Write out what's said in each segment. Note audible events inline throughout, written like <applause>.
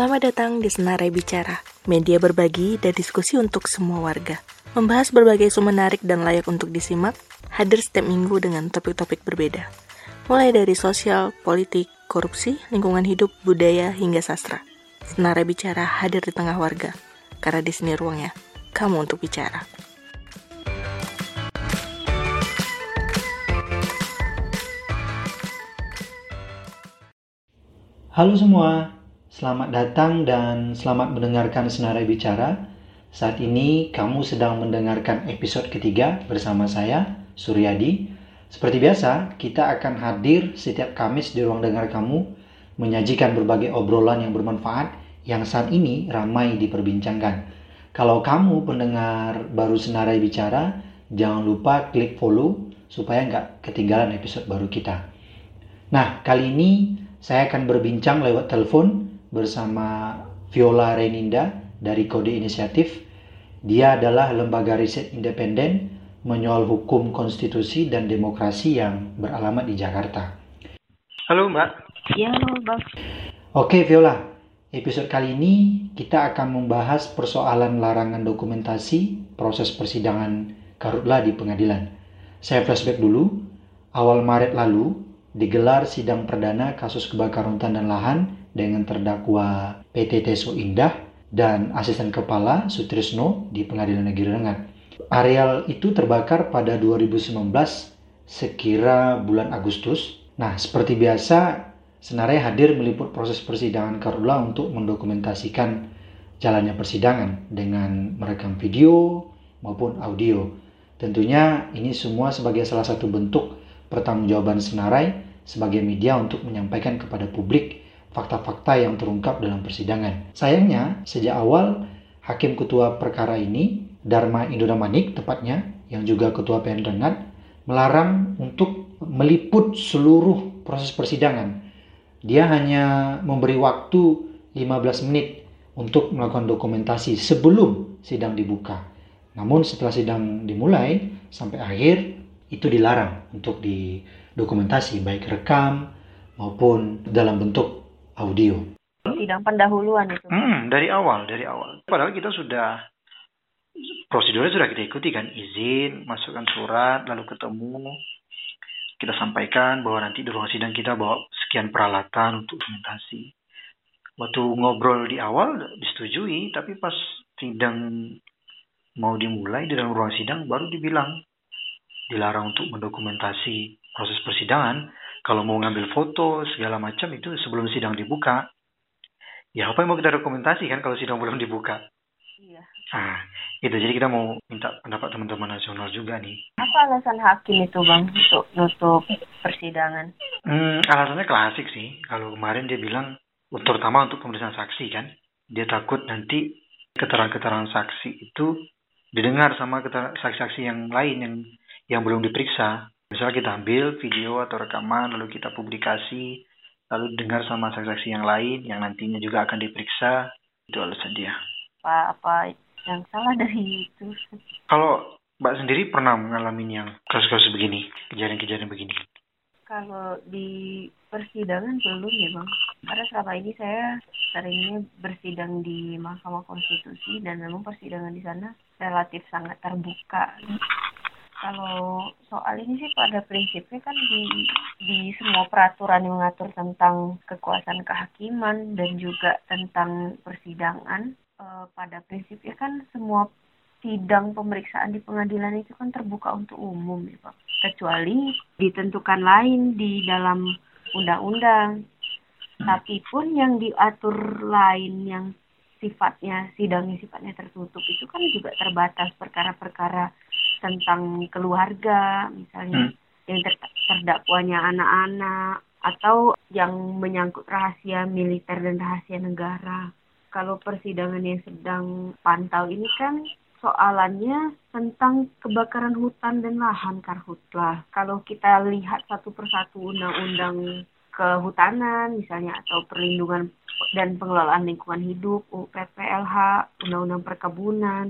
Selamat datang di Senarai Bicara, media berbagi dan diskusi untuk semua warga. Membahas berbagai isu menarik dan layak untuk disimak, hadir setiap minggu dengan topik-topik berbeda. Mulai dari sosial, politik, korupsi, lingkungan hidup, budaya, hingga sastra. Senarai Bicara hadir di tengah warga, karena di sini ruangnya kamu untuk bicara. Halo semua, selamat datang dan selamat mendengarkan Senarai Bicara. Saat ini kamu sedang mendengarkan episode ketiga bersama saya, Suryadi. Seperti biasa, kita akan hadir setiap Kamis di ruang dengar kamu, menyajikan berbagai obrolan yang bermanfaat yang saat ini ramai diperbincangkan. Kalau kamu pendengar baru Senarai Bicara, jangan lupa klik follow supaya nggak ketinggalan episode baru kita. Nah, kali ini saya akan berbincang lewat telepon bersama Viola Reninda dari Kode Inisiatif. Dia adalah lembaga riset independen menyoal hukum konstitusi dan demokrasi yang beralamat di Jakarta. Halo Mbak. Ya, halo Bang. Oke Viola, episode kali ini kita akan membahas persoalan larangan dokumentasi proses persidangan karutla di pengadilan. Saya flashback dulu, awal Maret lalu digelar sidang perdana kasus kebakaran hutan dan lahan dengan terdakwa PT Teso Indah dan asisten kepala Sutrisno di Pengadilan Negeri Rengat. Areal itu terbakar pada 2019 sekira bulan Agustus. Nah, seperti biasa, Senarai hadir meliput proses persidangan Karula untuk mendokumentasikan jalannya persidangan dengan merekam video maupun audio. Tentunya ini semua sebagai salah satu bentuk pertanggungjawaban Senarai sebagai media untuk menyampaikan kepada publik fakta-fakta yang terungkap dalam persidangan. Sayangnya, sejak awal Hakim Ketua Perkara ini, Dharma Indramanik tepatnya, yang juga Ketua PN Rengat, melarang untuk meliput seluruh proses persidangan. Dia hanya memberi waktu 15 menit untuk melakukan dokumentasi sebelum sidang dibuka. Namun setelah sidang dimulai sampai akhir itu dilarang untuk didokumentasi baik rekam maupun dalam bentuk audio. Sidang pendahuluan itu. Hmm, dari awal, dari awal. Padahal kita sudah prosedurnya sudah kita ikuti kan, izin, masukkan surat, lalu ketemu, kita sampaikan bahwa nanti di ruang sidang kita bawa sekian peralatan untuk dokumentasi. Waktu ngobrol di awal disetujui, tapi pas sidang mau dimulai di dalam ruang sidang baru dibilang dilarang untuk mendokumentasi proses persidangan. Kalau mau ngambil foto segala macam itu sebelum sidang dibuka. Ya apa yang mau kita dokumentasi kan kalau sidang belum dibuka? Iya. Nah, itu jadi kita mau minta pendapat teman-teman nasional juga nih. Apa alasan hakim itu bang untuk nutup persidangan? Hmm, alasannya klasik sih. Kalau kemarin dia bilang, terutama untuk pemeriksaan saksi kan, dia takut nanti keterangan-keterangan saksi itu didengar sama saksi-saksi yang lain yang yang belum diperiksa. Misalnya kita ambil video atau rekaman lalu kita publikasi, lalu dengar sama saksi-saksi yang lain yang nantinya juga akan diperiksa. Itu alasan dia. Apa apa yang salah dari itu? Kalau Mbak sendiri pernah mengalami yang kasus-kasus begini, kejadian-kejadian begini? Kalau di persidangan belum ya bang. Karena selama ini saya seringnya bersidang di Mahkamah Konstitusi dan memang persidangan di sana relatif sangat terbuka kalau soal ini sih pada prinsipnya kan di di semua peraturan yang mengatur tentang kekuasaan kehakiman dan juga tentang persidangan eh, pada prinsipnya kan semua sidang pemeriksaan di pengadilan itu kan terbuka untuk umum ya Pak. Kecuali ditentukan lain di dalam undang-undang. Tapi pun yang diatur lain yang sifatnya sidangnya sifatnya tertutup itu kan juga terbatas perkara-perkara tentang keluarga misalnya hmm. yang ter terdakwanya anak-anak atau yang menyangkut rahasia militer dan rahasia negara. Kalau persidangan yang sedang pantau ini kan soalannya tentang kebakaran hutan dan lahan karhutlah. Kalau kita lihat satu persatu undang-undang kehutanan misalnya atau perlindungan dan pengelolaan lingkungan hidup, UPPLH, undang-undang perkebunan,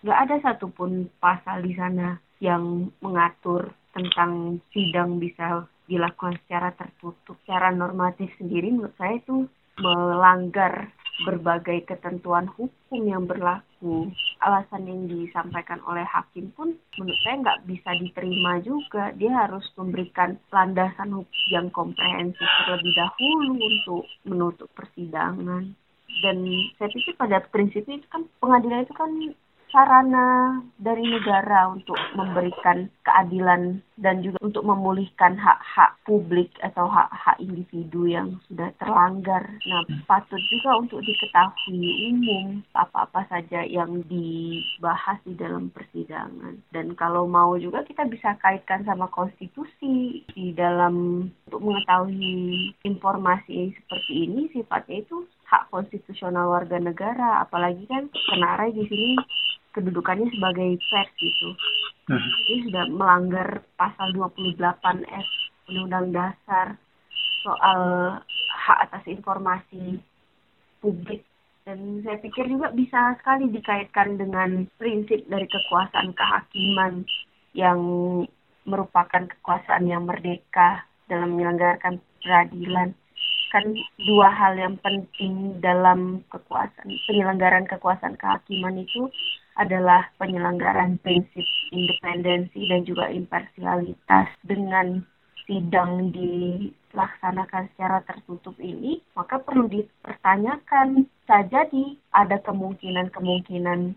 nggak ada satupun pasal di sana yang mengatur tentang sidang bisa dilakukan secara tertutup. Secara normatif sendiri menurut saya itu melanggar berbagai ketentuan hukum yang berlaku. Alasan yang disampaikan oleh hakim pun menurut saya nggak bisa diterima juga. Dia harus memberikan landasan hukum yang komprehensif terlebih dahulu untuk menutup persidangan. Dan saya pikir pada prinsipnya itu kan pengadilan itu kan sarana dari negara untuk memberikan keadilan dan juga untuk memulihkan hak-hak publik atau hak-hak individu yang sudah terlanggar. Nah, patut juga untuk diketahui umum apa-apa saja yang dibahas di dalam persidangan. Dan kalau mau juga kita bisa kaitkan sama konstitusi di dalam untuk mengetahui informasi seperti ini sifatnya itu hak konstitusional warga negara apalagi kan kenarai di sini kedudukannya sebagai pers gitu. Hmm. Ini sudah melanggar pasal 28 F Undang-Undang Dasar soal hak atas informasi publik dan saya pikir juga bisa sekali dikaitkan dengan prinsip dari kekuasaan kehakiman yang merupakan kekuasaan yang merdeka dalam menyelenggarakan peradilan kan dua hal yang penting dalam kekuasaan penyelenggaraan kekuasaan kehakiman itu adalah penyelenggaraan prinsip independensi dan juga imparsialitas. Dengan sidang dilaksanakan secara tertutup ini, maka perlu dipertanyakan saja di ada kemungkinan-kemungkinan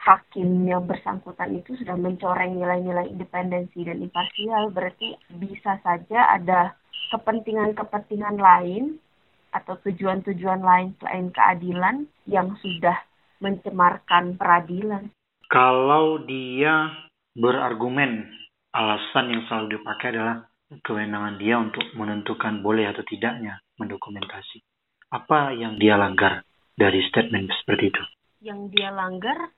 hakim yang bersangkutan itu sudah mencoreng nilai-nilai independensi dan imparsial, berarti bisa saja ada kepentingan-kepentingan lain atau tujuan-tujuan lain selain keadilan yang sudah mencemarkan peradilan. Kalau dia berargumen alasan yang selalu dipakai adalah kewenangan dia untuk menentukan boleh atau tidaknya mendokumentasi. Apa yang dia langgar dari statement seperti itu? Yang dia langgar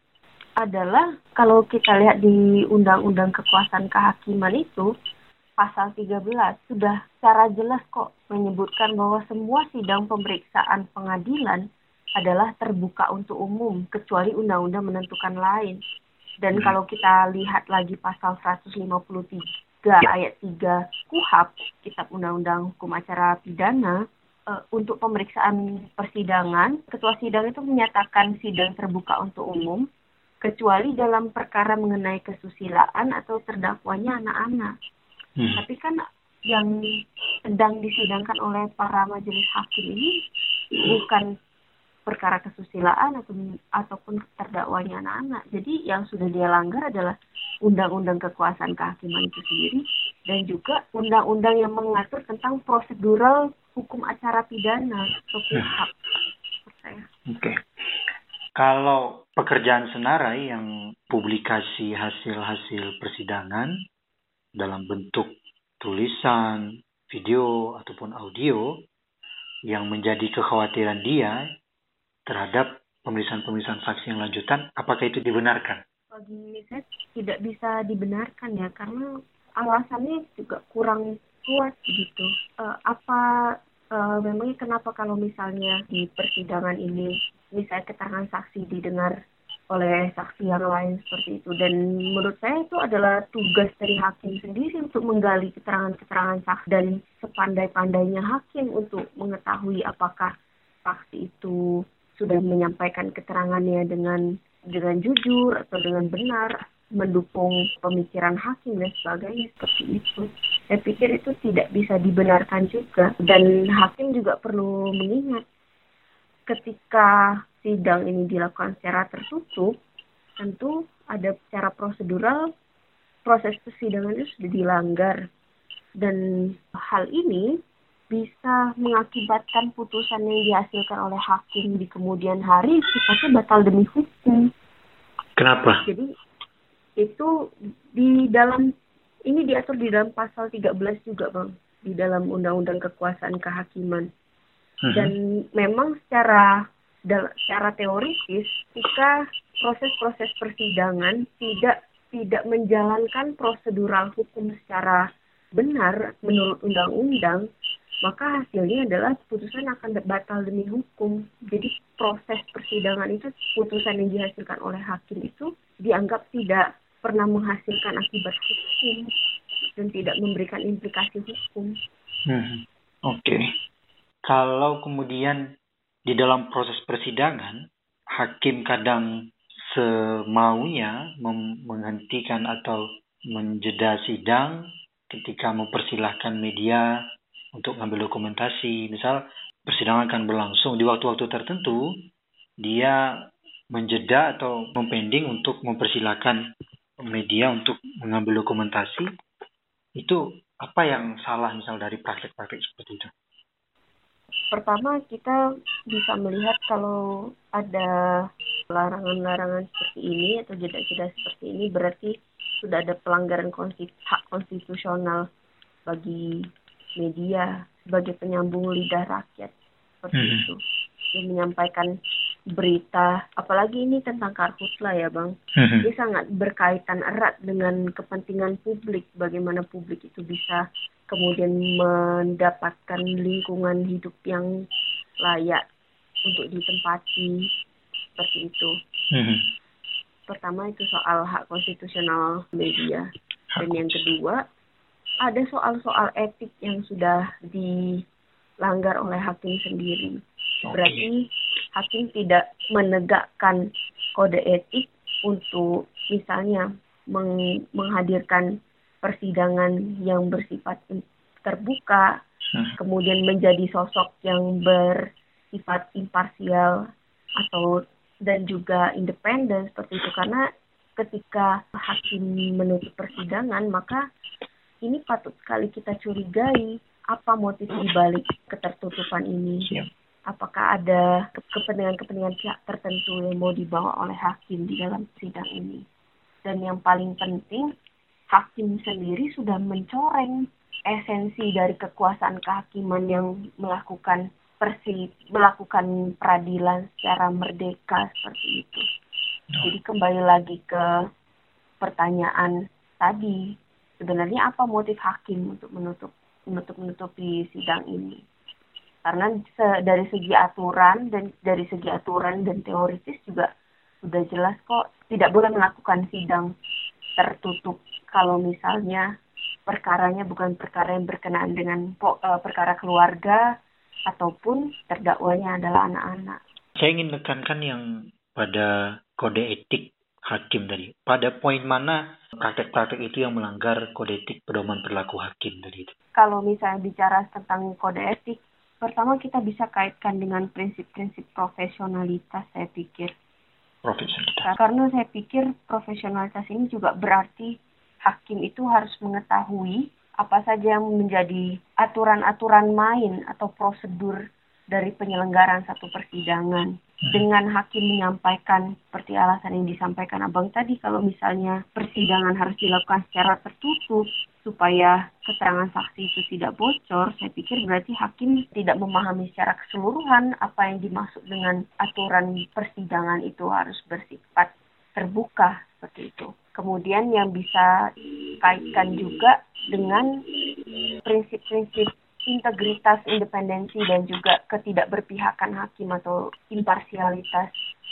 adalah kalau kita lihat di Undang-Undang Kekuasaan Kehakiman itu pasal 13 sudah secara jelas kok menyebutkan bahwa semua sidang pemeriksaan pengadilan adalah terbuka untuk umum kecuali undang-undang menentukan lain. Dan hmm. kalau kita lihat lagi pasal 153 ayat 3 KUHAP, Kitab Undang-Undang Hukum Acara Pidana, uh, untuk pemeriksaan persidangan, ketua sidang itu menyatakan sidang terbuka untuk umum kecuali dalam perkara mengenai kesusilaan atau terdakwanya anak-anak. Hmm. Tapi kan yang sedang disidangkan oleh para majelis hakim ini bukan perkara kesusilaan atau ataupun terdakwanya anak-anak. Jadi yang sudah dia langgar adalah undang-undang kekuasaan kehakiman itu sendiri dan juga undang-undang yang mengatur tentang prosedural hukum acara pidana atau KUHAP. Oke. Okay. Kalau pekerjaan senarai yang publikasi hasil-hasil persidangan dalam bentuk tulisan, video ataupun audio yang menjadi kekhawatiran dia terhadap pemeriksaan-pemeriksaan saksi yang lanjutan, apakah itu dibenarkan? Bagi saya tidak bisa dibenarkan ya, karena alasannya juga kurang kuat begitu. Uh, apa uh, memangnya kenapa kalau misalnya di persidangan ini misalnya keterangan saksi didengar oleh saksi yang lain seperti itu dan menurut saya itu adalah tugas dari hakim sendiri untuk menggali keterangan-keterangan saksi dan sepandai-pandainya hakim untuk mengetahui apakah saksi itu sudah menyampaikan keterangannya dengan dengan jujur atau dengan benar mendukung pemikiran hakim dan sebagainya seperti itu. Saya pikir itu tidak bisa dibenarkan juga dan hakim juga perlu mengingat ketika sidang ini dilakukan secara tertutup, tentu ada secara prosedural proses persidangan itu sudah dilanggar dan hal ini bisa mengakibatkan putusan yang dihasilkan oleh hakim di kemudian hari sifatnya batal demi hukum. Kenapa? Jadi itu di dalam ini diatur di dalam pasal 13 juga, Bang, di dalam Undang-Undang Kekuasaan Kehakiman. Uh-huh. Dan memang secara secara teoritis jika proses-proses persidangan tidak tidak menjalankan prosedural hukum secara benar menurut undang-undang, maka hasilnya adalah putusan akan batal demi hukum. Jadi proses persidangan itu putusan yang dihasilkan oleh hakim itu dianggap tidak pernah menghasilkan akibat hukum dan tidak memberikan implikasi hukum. Hmm. Oke. Okay. Kalau kemudian di dalam proses persidangan hakim kadang semaunya menghentikan atau menjeda sidang ketika mempersilahkan media untuk mengambil dokumentasi. Misal persidangan akan berlangsung di waktu-waktu tertentu, dia menjeda atau mempending untuk mempersilahkan media untuk mengambil dokumentasi. Itu apa yang salah misal dari praktek-praktek seperti itu? Pertama kita bisa melihat kalau ada larangan-larangan seperti ini atau jeda-jeda seperti ini berarti sudah ada pelanggaran konstitusional bagi media sebagai penyambung lidah rakyat. Seperti hmm. itu. Yang menyampaikan berita apalagi ini tentang karhutla ya bang. Hmm. ini sangat berkaitan erat dengan kepentingan publik bagaimana publik itu bisa kemudian mendapatkan lingkungan hidup yang layak untuk ditempati. Seperti itu. Hmm. pertama itu soal hak konstitusional media. Dan yang kedua ada soal-soal etik yang sudah dilanggar oleh hakim sendiri. Berarti hakim tidak menegakkan kode etik untuk misalnya meng menghadirkan persidangan yang bersifat terbuka, hmm. kemudian menjadi sosok yang bersifat imparsial atau dan juga independen seperti itu karena ketika hakim menutup persidangan maka ini patut sekali kita curigai apa motif dibalik ketertutupan ini. Apakah ada kepentingan-kepentingan pihak tertentu yang mau dibawa oleh hakim di dalam sidang ini? Dan yang paling penting, hakim sendiri sudah mencoreng esensi dari kekuasaan kehakiman yang melakukan persi melakukan peradilan secara merdeka seperti itu. Jadi kembali lagi ke pertanyaan tadi, sebenarnya apa motif hakim untuk menutup menutup menutupi sidang ini karena se, dari segi aturan dan dari segi aturan dan teoritis juga sudah jelas kok tidak boleh melakukan sidang tertutup kalau misalnya perkaranya bukan perkara yang berkenaan dengan uh, perkara keluarga ataupun terdakwanya adalah anak-anak. Saya ingin menekankan yang pada kode etik hakim tadi. Pada poin mana praktek-praktek itu yang melanggar kode etik pedoman perilaku hakim tadi itu? Kalau misalnya bicara tentang kode etik, pertama kita bisa kaitkan dengan prinsip-prinsip profesionalitas saya pikir. Profesionalitas. Karena saya pikir profesionalitas ini juga berarti hakim itu harus mengetahui apa saja yang menjadi aturan-aturan main atau prosedur dari penyelenggaraan satu persidangan. Dengan hakim menyampaikan seperti alasan yang disampaikan abang tadi kalau misalnya persidangan harus dilakukan secara tertutup supaya keterangan saksi itu tidak bocor, saya pikir berarti hakim tidak memahami secara keseluruhan apa yang dimaksud dengan aturan persidangan itu harus bersifat terbuka seperti itu. Kemudian yang bisa kaitkan juga dengan prinsip-prinsip integritas, independensi dan juga ketidakberpihakan hakim atau imparsialitas.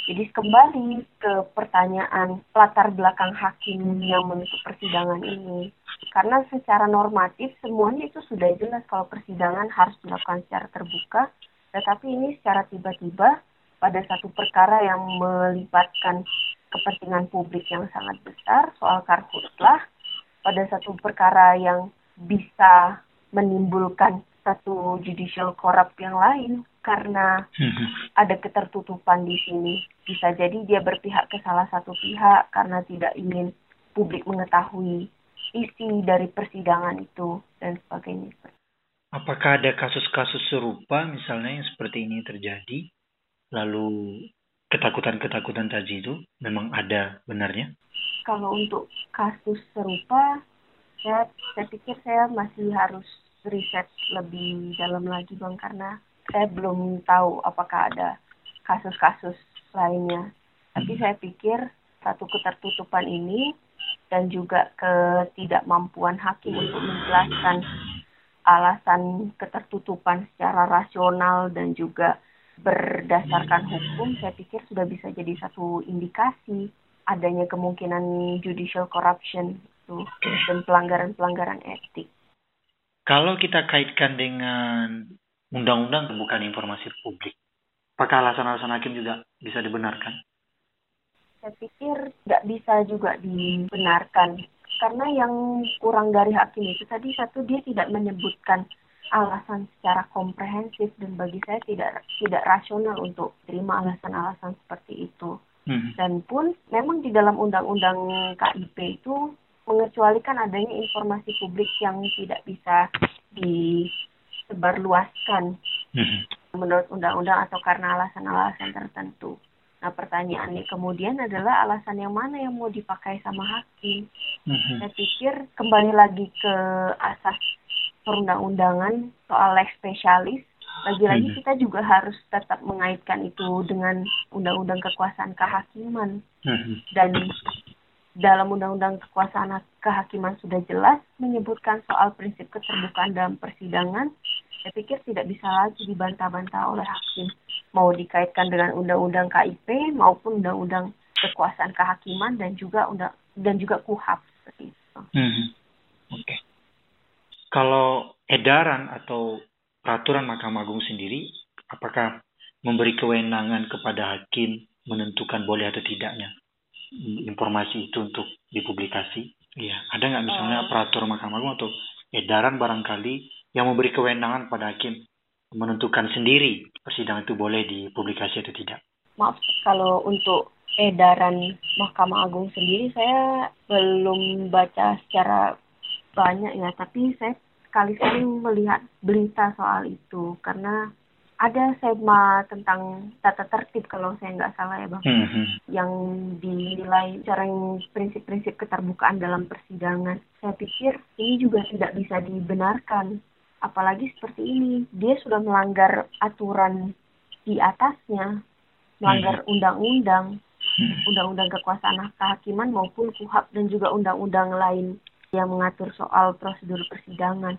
Jadi kembali ke pertanyaan latar belakang hakim yang menutup persidangan ini. Karena secara normatif semuanya itu sudah jelas kalau persidangan harus dilakukan secara terbuka, tetapi ini secara tiba-tiba pada satu perkara yang melibatkan kepentingan publik yang sangat besar soal karhutlah pada satu perkara yang bisa menimbulkan satu judicial corrupt yang lain karena hmm. ada ketertutupan di sini. Bisa jadi dia berpihak ke salah satu pihak karena tidak ingin publik mengetahui isi dari persidangan itu dan sebagainya. Apakah ada kasus-kasus serupa misalnya yang seperti ini terjadi? Lalu ketakutan-ketakutan tadi itu memang ada benarnya? Kalau untuk kasus serupa, saya, saya pikir saya masih harus riset lebih dalam lagi bang karena saya belum tahu apakah ada kasus-kasus lainnya. Tapi saya pikir satu ketertutupan ini dan juga ketidakmampuan hakim untuk menjelaskan alasan ketertutupan secara rasional dan juga berdasarkan hukum, saya pikir sudah bisa jadi satu indikasi adanya kemungkinan judicial corruption itu dan pelanggaran-pelanggaran etik. Kalau kita kaitkan dengan undang-undang kebukaan informasi publik, Apakah alasan-alasan hakim juga bisa dibenarkan? Saya pikir nggak bisa juga dibenarkan karena yang kurang dari hakim itu tadi satu dia tidak menyebutkan alasan secara komprehensif dan bagi saya tidak tidak rasional untuk terima alasan-alasan seperti itu. Hmm. Dan pun memang di dalam undang-undang KIP itu mengecualikan adanya informasi publik yang tidak bisa disebarluaskan hmm. menurut undang-undang atau karena alasan-alasan tertentu. Nah pertanyaannya kemudian adalah alasan yang mana yang mau dipakai sama hakim. Mm-hmm. Saya pikir kembali lagi ke asas perundang-undangan soal lex spesialis. Lagi-lagi mm-hmm. kita juga harus tetap mengaitkan itu dengan undang-undang kekuasaan kehakiman. Mm-hmm. Dan dalam undang-undang kekuasaan kehakiman sudah jelas menyebutkan soal prinsip keterbukaan dalam persidangan. Saya pikir tidak bisa lagi dibantah-bantah oleh hakim mau dikaitkan dengan undang-undang KIP maupun undang-undang kekuasaan kehakiman dan juga undang dan juga KUHAP seperti itu. Hmm. Oke. Okay. Kalau edaran atau peraturan Mahkamah Agung sendiri, apakah memberi kewenangan kepada hakim menentukan boleh atau tidaknya informasi itu untuk dipublikasi? Iya, ada nggak misalnya uh, peraturan Mahkamah Agung atau edaran barangkali yang memberi kewenangan pada hakim menentukan sendiri persidangan itu boleh dipublikasi atau tidak. Maaf, kalau untuk edaran Mahkamah Agung sendiri saya belum baca secara banyak ya, tapi saya sekali-sekali melihat berita soal itu karena ada sema tentang tata tertib kalau saya nggak salah ya bang, mm -hmm. yang dinilai cara prinsip-prinsip keterbukaan dalam persidangan. Saya pikir ini juga tidak bisa dibenarkan apalagi seperti ini dia sudah melanggar aturan di atasnya melanggar hmm. undang-undang hmm. undang-undang kekuasaan kehakiman maupun kuhab dan juga undang-undang lain yang mengatur soal prosedur persidangan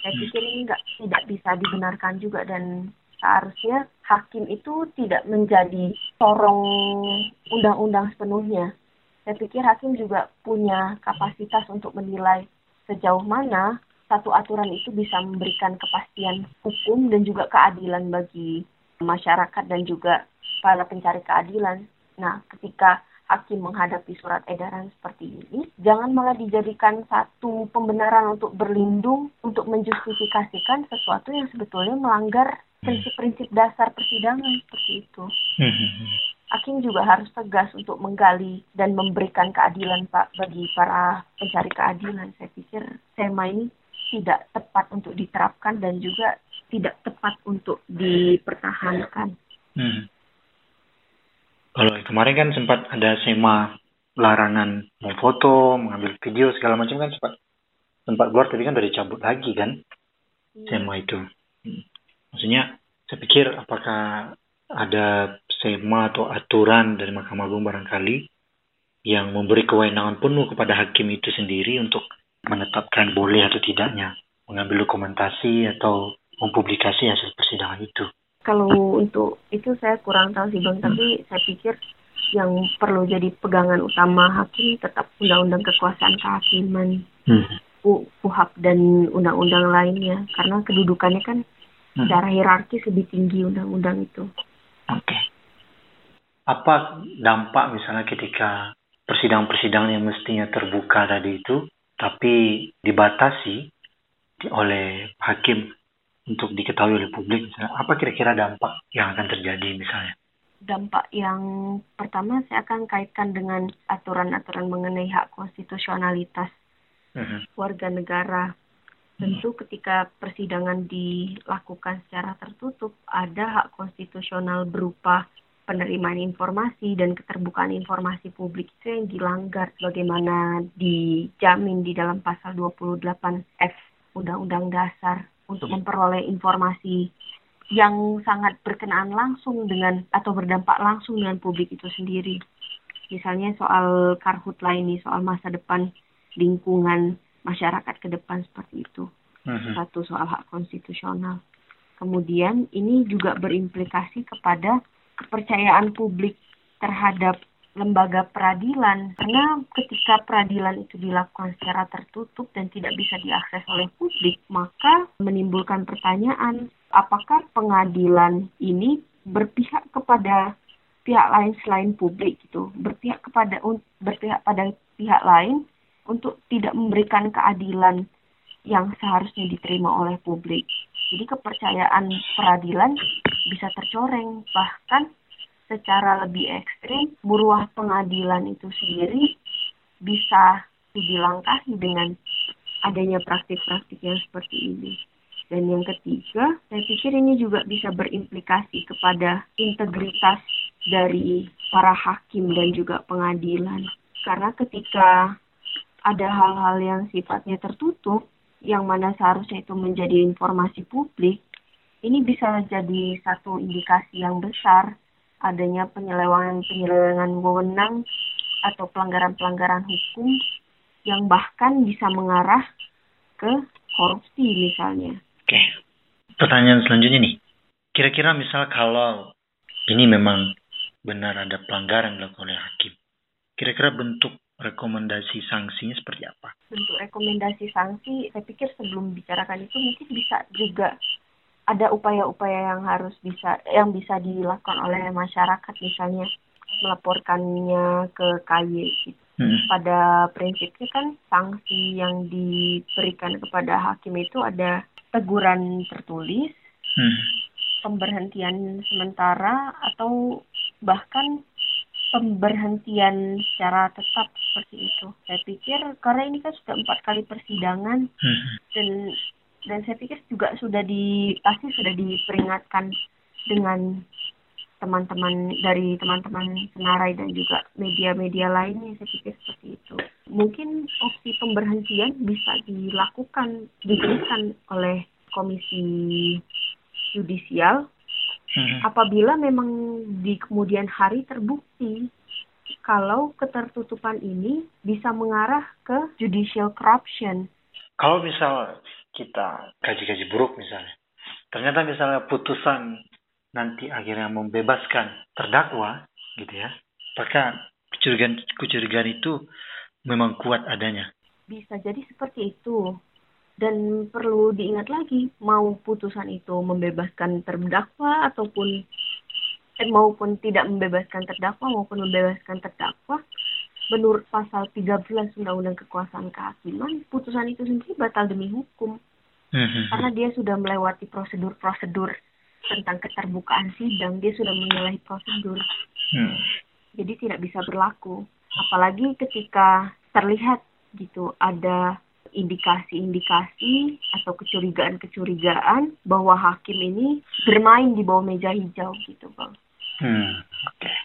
saya hmm. pikir ini nggak tidak bisa dibenarkan juga dan seharusnya hakim itu tidak menjadi sorong undang-undang sepenuhnya saya pikir hakim juga punya kapasitas untuk menilai sejauh mana satu aturan itu bisa memberikan kepastian hukum dan juga keadilan bagi masyarakat dan juga para pencari keadilan. Nah, ketika hakim menghadapi surat edaran seperti ini, jangan malah dijadikan satu pembenaran untuk berlindung, untuk menjustifikasikan sesuatu yang sebetulnya melanggar prinsip-prinsip dasar persidangan seperti itu. Hakim juga harus tegas untuk menggali dan memberikan keadilan Pak bagi para pencari keadilan. Saya pikir tema ini tidak tepat untuk diterapkan dan juga tidak tepat untuk dipertahankan. Hmm. Kalau kemarin kan sempat ada sema larangan memfoto, mengambil video segala macam kan sempat sempat keluar tapi kan udah dicabut lagi kan hmm. sema itu. Hmm. Maksudnya saya pikir apakah ada sema atau aturan dari Mahkamah Agung barangkali yang memberi kewenangan penuh kepada hakim itu sendiri untuk menetapkan boleh atau tidaknya mengambil dokumentasi atau mempublikasi hasil persidangan itu. Kalau untuk itu saya kurang tahu sih bang, tapi saya pikir yang perlu jadi pegangan utama hakim tetap undang-undang kekuasaan kehakiman, hmm. Dan undang-undang lainnya, karena kedudukannya kan hmm. secara hierarkis lebih tinggi undang-undang itu. Oke. Okay. Apa dampak misalnya ketika persidangan-persidangan yang mestinya terbuka tadi itu tapi dibatasi oleh hakim untuk diketahui oleh publik misalnya apa kira-kira dampak yang akan terjadi misalnya? Dampak yang pertama saya akan kaitkan dengan aturan-aturan mengenai hak konstitusionalitas uh-huh. warga negara. Tentu ketika persidangan dilakukan secara tertutup ada hak konstitusional berupa penerimaan informasi dan keterbukaan informasi publik. Itu yang dilanggar bagaimana dijamin di dalam pasal 28F Undang-Undang Dasar untuk iya. memperoleh informasi yang sangat berkenaan langsung dengan atau berdampak langsung dengan publik itu sendiri. Misalnya soal karhutla ini, soal masa depan lingkungan masyarakat ke depan seperti itu. Uh-huh. Satu soal hak konstitusional. Kemudian ini juga berimplikasi kepada kepercayaan publik terhadap lembaga peradilan karena ketika peradilan itu dilakukan secara tertutup dan tidak bisa diakses oleh publik maka menimbulkan pertanyaan apakah pengadilan ini berpihak kepada pihak lain selain publik gitu, berpihak kepada berpihak pada pihak lain untuk tidak memberikan keadilan yang seharusnya diterima oleh publik. Jadi kepercayaan peradilan bisa tercoreng, bahkan secara lebih ekstrim, buruah pengadilan itu sendiri bisa dilangkahi dengan adanya praktik-praktik yang seperti ini. Dan yang ketiga, saya pikir ini juga bisa berimplikasi kepada integritas dari para hakim dan juga pengadilan. Karena ketika ada hal-hal yang sifatnya tertutup, yang mana seharusnya itu menjadi informasi publik, ini bisa jadi satu indikasi yang besar adanya penyelewengan-penyelewengan wewenang atau pelanggaran-pelanggaran hukum yang bahkan bisa mengarah ke korupsi misalnya. Oke, pertanyaan selanjutnya nih. Kira-kira misal kalau ini memang benar ada pelanggaran dilakukan oleh hakim, kira-kira bentuk rekomendasi sanksinya seperti apa? Bentuk rekomendasi sanksi, saya pikir sebelum bicarakan itu mungkin bisa juga ada upaya-upaya yang harus bisa yang bisa dilakukan oleh masyarakat misalnya melaporkannya ke KY gitu. Hmm. Pada prinsipnya kan sanksi yang diberikan kepada hakim itu ada teguran tertulis, hmm. pemberhentian sementara atau bahkan pemberhentian secara tetap seperti itu. Saya pikir karena ini kan sudah empat kali persidangan hmm. dan dan saya pikir juga sudah di pasti sudah diperingatkan dengan teman-teman dari teman-teman senarai dan juga media-media lainnya saya pikir seperti itu. Mungkin opsi pemberhentian bisa dilakukan diberikan oleh komisi yudisial hmm. apabila memang di kemudian hari terbukti kalau ketertutupan ini bisa mengarah ke judicial corruption. Kalau misal kita. Kaji-kaji buruk misalnya, ternyata misalnya putusan nanti akhirnya membebaskan terdakwa, gitu ya, maka kecurigaan kecurigaan itu memang kuat adanya. Bisa jadi seperti itu. Dan perlu diingat lagi mau putusan itu membebaskan terdakwa ataupun eh, maupun tidak membebaskan terdakwa maupun membebaskan terdakwa menurut pasal 13 Undang-Undang Kekuasaan Kehakiman putusan itu sendiri batal demi hukum mm-hmm. karena dia sudah melewati prosedur-prosedur tentang keterbukaan sidang dia sudah menyalahi prosedur mm. jadi tidak bisa berlaku apalagi ketika terlihat gitu ada indikasi-indikasi atau kecurigaan-kecurigaan bahwa hakim ini bermain di bawah meja hijau gitu bang. Hmm, oke. Okay.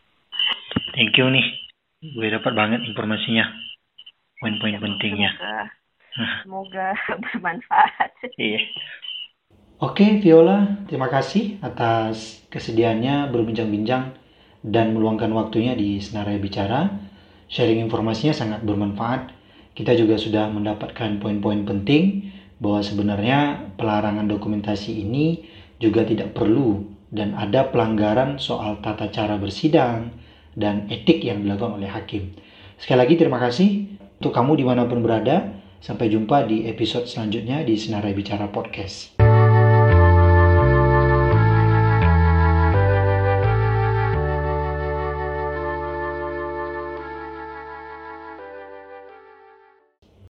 Thank you nih. Gue dapat banget informasinya. Poin-poin ya, pentingnya. Semoga, semoga <laughs> bermanfaat. Iya. Oke, Viola, terima kasih atas kesediaannya berbincang-bincang dan meluangkan waktunya di Senarai Bicara. Sharing informasinya sangat bermanfaat kita juga sudah mendapatkan poin-poin penting bahwa sebenarnya pelarangan dokumentasi ini juga tidak perlu dan ada pelanggaran soal tata cara bersidang dan etik yang dilakukan oleh hakim. Sekali lagi terima kasih untuk kamu di mana pun berada. Sampai jumpa di episode selanjutnya di Senarai Bicara Podcast.